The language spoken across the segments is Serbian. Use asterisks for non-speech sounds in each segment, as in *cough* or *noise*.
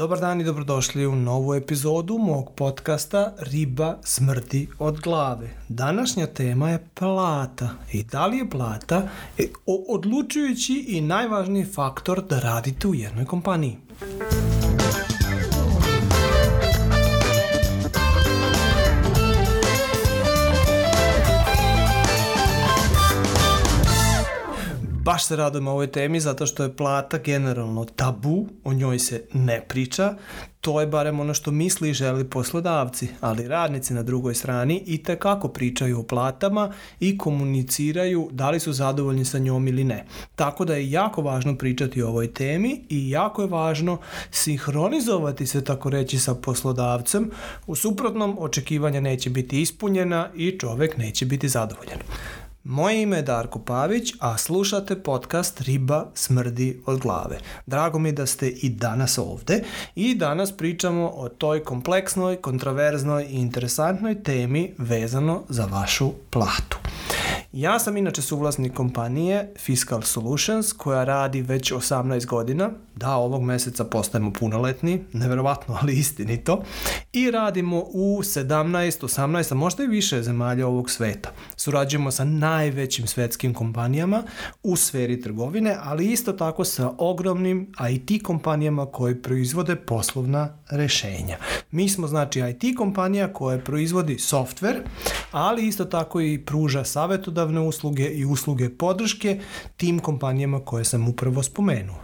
Dobar dan i dobrodošli u novu epizodu mog podcasta Riba smrti od glave. Današnja tema je plata. I da li je plata e, odlučujući i najvažniji faktor da radite u jednoj kompaniji? Muzika baš se radujem ovoj temi zato što je plata generalno tabu, o njoj se ne priča, to je barem ono što misli i želi poslodavci, ali radnici na drugoj strani i tekako pričaju o platama i komuniciraju da li su zadovoljni sa njom ili ne. Tako da je jako važno pričati o ovoj temi i jako je važno sinhronizovati se tako reći sa poslodavcem, u suprotnom očekivanja neće biti ispunjena i čovek neće biti zadovoljan. Moje ime je Darko Pavić, a slušate podcast Riba smrdi od glave. Drago mi da ste i danas ovde i danas pričamo o toj kompleksnoj, kontraverznoj i interesantnoj temi vezano za vašu platu. Ja sam inače suvlasnik kompanije Fiscal Solutions koja radi već 18 godina. Da, ovog meseca postajemo punoletni, neverovatno, ali istinito. I radimo u 17, 18, a možda i više zemalja ovog sveta. Surađujemo sa najvećim svetskim kompanijama u sferi trgovine, ali isto tako sa ogromnim IT kompanijama koje proizvode poslovna rešenja. Mi smo znači IT kompanija koja proizvodi software, ali isto tako i pruža savjetu savjetodavne usluge i usluge podrške tim kompanijama koje sam upravo spomenuo.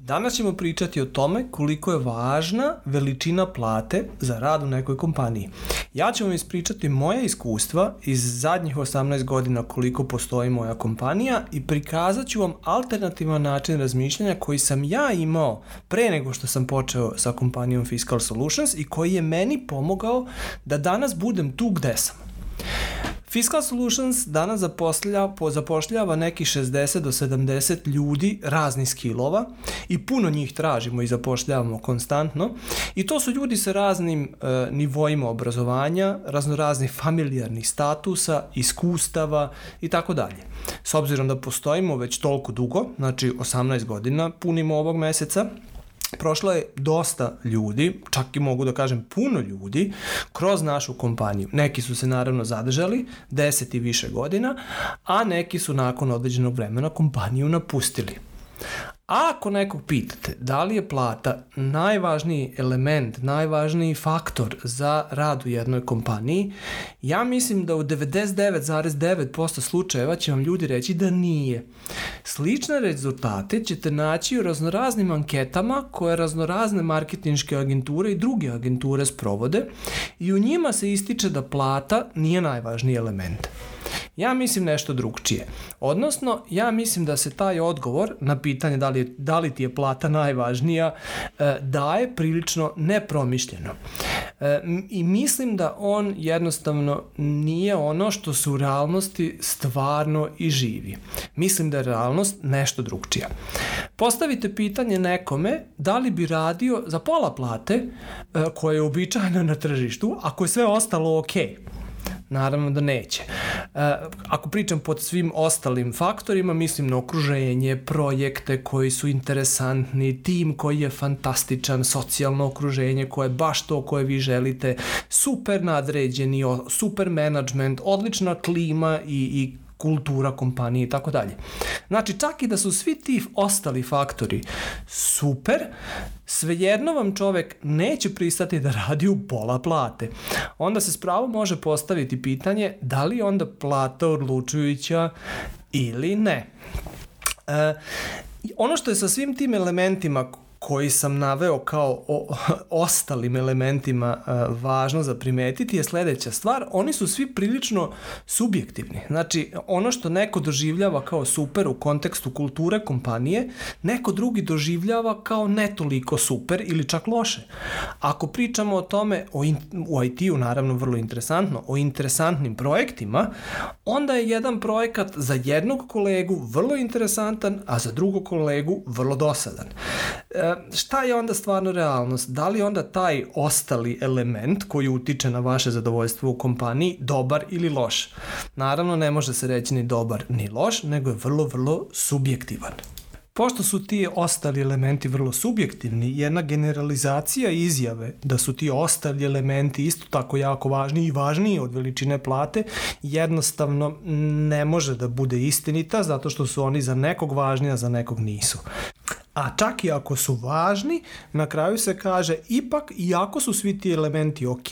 Danas ćemo pričati o tome koliko je važna veličina plate za rad u nekoj kompaniji. Ja ću vam ispričati moje iskustva iz zadnjih 18 godina koliko postoji moja kompanija i prikazat ću vam alternativan način razmišljanja koji sam ja imao pre nego što sam počeo sa kompanijom Fiscal Solutions i koji je meni pomogao da danas budem tu gde sam. Fiscal Solutions danas zapošljava, zapošljava neki 60 do 70 ljudi raznih skillova i puno njih tražimo i zapošljavamo konstantno i to su ljudi sa raznim e, nivoima obrazovanja, raznoraznih familijarnih statusa, iskustava i tako dalje. S obzirom da postojimo već toliko dugo, znači 18 godina punimo ovog meseca, prošlo je dosta ljudi, čak i mogu da kažem puno ljudi, kroz našu kompaniju. Neki su se naravno zadržali 10 i više godina, a neki su nakon određenog vremena kompaniju napustili. Ako nekog pitate da li je plata najvažniji element, najvažniji faktor za rad u jednoj kompaniji, ja mislim da u 99,9% slučajeva će vam ljudi reći da nije. Slične rezultate ćete naći u raznoraznim anketama koje raznorazne marketinške agenture i druge agenture sprovode i u njima se ističe da plata nije najvažniji element. Ja mislim nešto drugčije. Odnosno, ja mislim da se taj odgovor na pitanje da li, da li ti je plata najvažnija e, daje prilično nepromišljeno. E, I mislim da on jednostavno nije ono što se u realnosti stvarno i živi. Mislim da je realnost nešto drugčija. Postavite pitanje nekome da li bi radio za pola plate e, koja je uobičajena na tržištu, ako je sve ostalo okej. Okay. Naravno da neće. Eh, ako pričam pod svim ostalim faktorima, mislim na okruženje, projekte koji su interesantni, tim koji je fantastičan, socijalno okruženje koje je baš to koje vi želite, super nadređeni, super management, odlična klima i, i kultura kompanije i tako dalje. Znači, čak i da su svi ti ostali faktori super, svejedno vam čovek neće pristati da radi u pola plate. Onda se spravo može postaviti pitanje da li onda plata odlučujuća ili ne. E, ono što je sa svim tim elementima koji sam naveo kao o, *laughs* ostalim elementima a, e, važno za primetiti je sledeća stvar, oni su svi prilično subjektivni. Znači, ono što neko doživljava kao super u kontekstu kulture kompanije, neko drugi doživljava kao ne toliko super ili čak loše. Ako pričamo o tome, o in, u IT-u naravno vrlo interesantno, o interesantnim projektima, onda je jedan projekat za jednog kolegu vrlo interesantan, a za drugog kolegu vrlo dosadan. E, E, šta je onda stvarno realnost? Da li onda taj ostali element koji utiče na vaše zadovoljstvo u kompaniji dobar ili loš? Naravno, ne može se reći ni dobar ni loš, nego je vrlo, vrlo subjektivan. Pošto su ti ostali elementi vrlo subjektivni, jedna generalizacija izjave da su ti ostali elementi isto tako jako važni i važniji od veličine plate, jednostavno ne može da bude istinita zato što su oni za nekog važni, a za nekog nisu a čak i ako su važni, na kraju se kaže ipak, iako su svi ti elementi ok,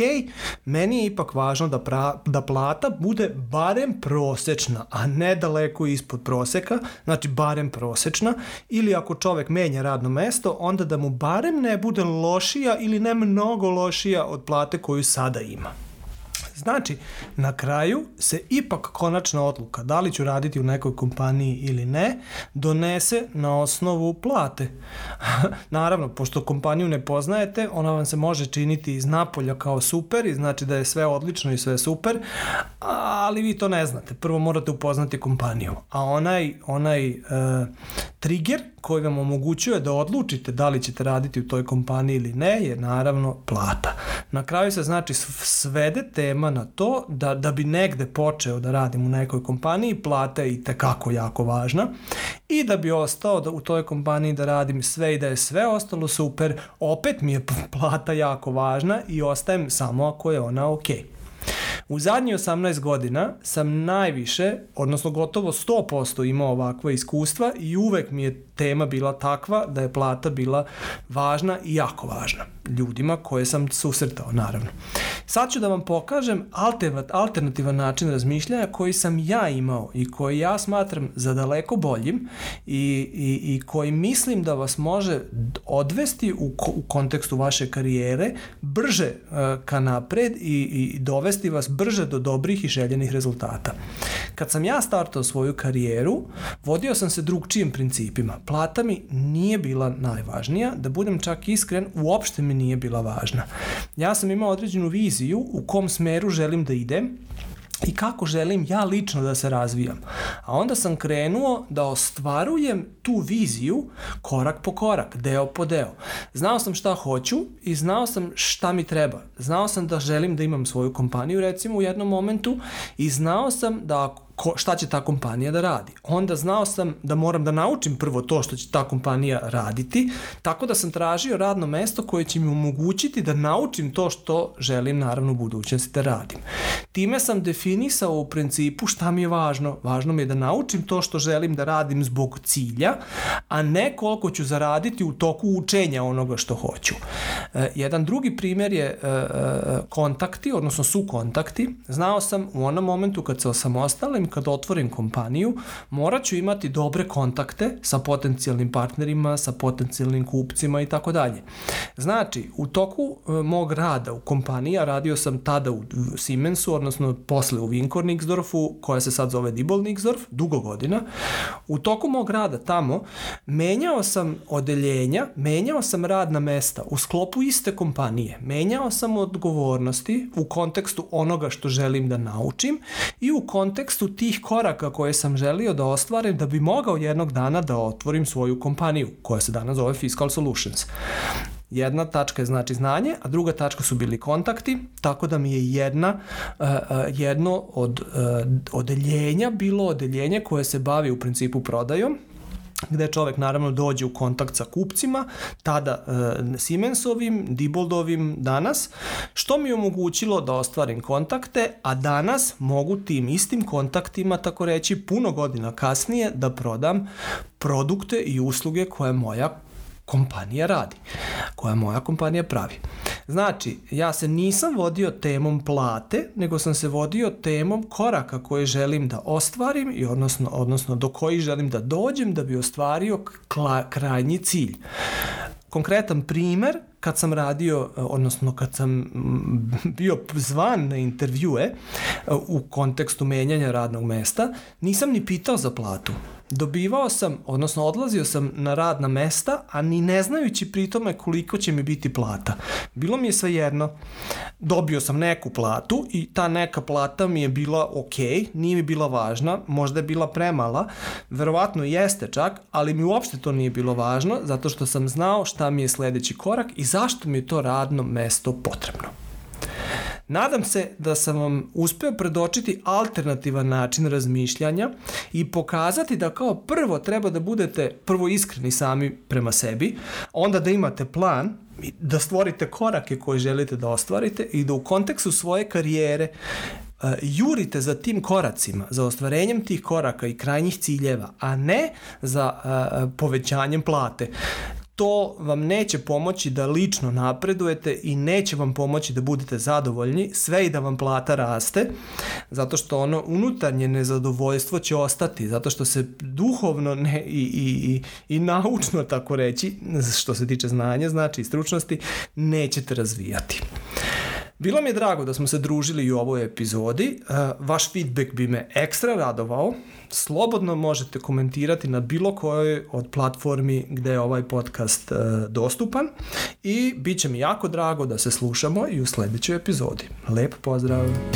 meni je ipak važno da, pra, da plata bude barem prosečna, a ne daleko ispod proseka, znači barem prosečna, ili ako čovek menja radno mesto, onda da mu barem ne bude lošija ili ne mnogo lošija od plate koju sada ima. Znači, na kraju se ipak konačna odluka, da li ću raditi u nekoj kompaniji ili ne, donese na osnovu plate. *laughs* Naravno, pošto kompaniju ne poznajete, ona vam se može činiti iz napolja kao super i znači da je sve odlično i sve super, ali vi to ne znate. Prvo morate upoznati kompaniju. A onaj, onaj e, trigger koji vam omogućuje da odlučite da li ćete raditi u toj kompaniji ili ne je naravno plata. Na kraju se znači svede tema na to da, da bi negde počeo da radim u nekoj kompaniji, plata je i tekako jako važna i da bi ostao da u toj kompaniji da radim sve i da je sve ostalo super, opet mi je *laughs* plata jako važna i ostajem samo ako je ona okej. Okay. U zadnji 18 godina sam najviše, odnosno gotovo 100% imao ovakva iskustva i uvek mi je tema bila takva da je plata bila važna i jako važna ljudima koje sam susretao, naravno. Sad ću da vam pokažem alternativan način razmišljanja koji sam ja imao i koji ja smatram za daleko boljim i, i, i koji mislim da vas može odvesti u, u kontekstu vaše karijere brže uh, ka napred i, i dovesti vas brže do dobrih i željenih rezultata. Kad sam ja startao svoju karijeru, vodio sam se drugčijim principima. Plata mi nije bila najvažnija, da budem čak iskren, uopšte mi nije bila važna. Ja sam imao određenu viziju u kom smeru želim da idem, i kako želim ja lično da se razvijam. A onda sam krenuo da ostvarujem tu viziju korak po korak, deo po deo. Znao sam šta hoću i znao sam šta mi treba. Znao sam da želim da imam svoju kompaniju recimo u jednom momentu i znao sam da ako ko, šta će ta kompanija da radi. Onda znao sam da moram da naučim prvo to što će ta kompanija raditi, tako da sam tražio radno mesto koje će mi omogućiti da naučim to što želim naravno u budućnosti da radim. Time sam definisao u principu šta mi je važno. Važno mi je da naučim to što želim da radim zbog cilja, a ne koliko ću zaraditi u toku učenja onoga što hoću. E, jedan drugi primer je e, e kontakti, odnosno su kontakti. Znao sam u onom momentu kad se osamostalem želim kada otvorim kompaniju, morat ću imati dobre kontakte sa potencijalnim partnerima, sa potencijalnim kupcima i tako dalje. Znači, u toku e, mog rada u kompaniji, a radio sam tada u Siemensu, odnosno posle u Vinkor Nixdorfu, koja se sad zove Dibol Nixdorf, dugo godina, u toku mog rada tamo menjao sam odeljenja, menjao sam radna mesta u sklopu iste kompanije, menjao sam odgovornosti u kontekstu onoga što želim da naučim i u kontekstu tih koraka koje sam želio da ostvarim da bi mogao jednog dana da otvorim svoju kompaniju koja se danas zove Fiscal Solutions. Jedna tačka je znači znanje, a druga tačka su bili kontakti, tako da mi je jedna, uh, jedno od uh, odeljenja bilo odeljenje koje se bavi u principu prodajom, gde čovek naravno dođe u kontakt sa kupcima, tada e, Siemensovim, Diboldovim danas, što mi je omogućilo da ostvarim kontakte, a danas mogu tim istim kontaktima, tako reći, puno godina kasnije da prodam produkte i usluge koje moja kompanija radi, koja moja kompanija pravi. Znači, ja se nisam vodio temom plate, nego sam se vodio temom koraka koje želim da ostvarim i odnosno, odnosno do koji želim da dođem da bi ostvario kla, krajnji cilj. Konkretan primer, kad sam radio, odnosno kad sam bio zvan na intervjue u kontekstu menjanja radnog mesta, nisam ni pitao za platu dobivao sam, odnosno odlazio sam na radna mesta, a ni ne znajući pritome koliko će mi biti plata. Bilo mi je jedno, Dobio sam neku platu i ta neka plata mi je bila ok, nije mi bila važna, možda je bila premala, verovatno jeste čak, ali mi uopšte to nije bilo važno, zato što sam znao šta mi je sledeći korak i zašto mi je to radno mesto potrebno. Nadam se da sam vam uspeo predočiti alternativan način razmišljanja i pokazati da kao prvo treba da budete prvo iskreni sami prema sebi, onda da imate plan, da stvorite korake koje želite da ostvarite i da u kontekstu svoje karijere e, jurite za tim koracima, za ostvarenjem tih koraka i krajnjih ciljeva, a ne za e, e, povećanjem plate to vam neće pomoći da lično napredujete i neće vam pomoći da budete zadovoljni, sve i da vam plata raste, zato što ono unutarnje nezadovoljstvo će ostati, zato što se duhovno ne, i, i, i, i naučno, tako reći, što se tiče znanja, znači i stručnosti, nećete razvijati. Bilo mi je drago da smo se družili i u ovoj epizodi. E, vaš feedback bi me ekstra radovao. Slobodno možete komentirati na bilo kojoj od platformi gde je ovaj podcast e, dostupan i bit će mi jako drago da se slušamo i u sledećoj epizodi. Lep pozdrav!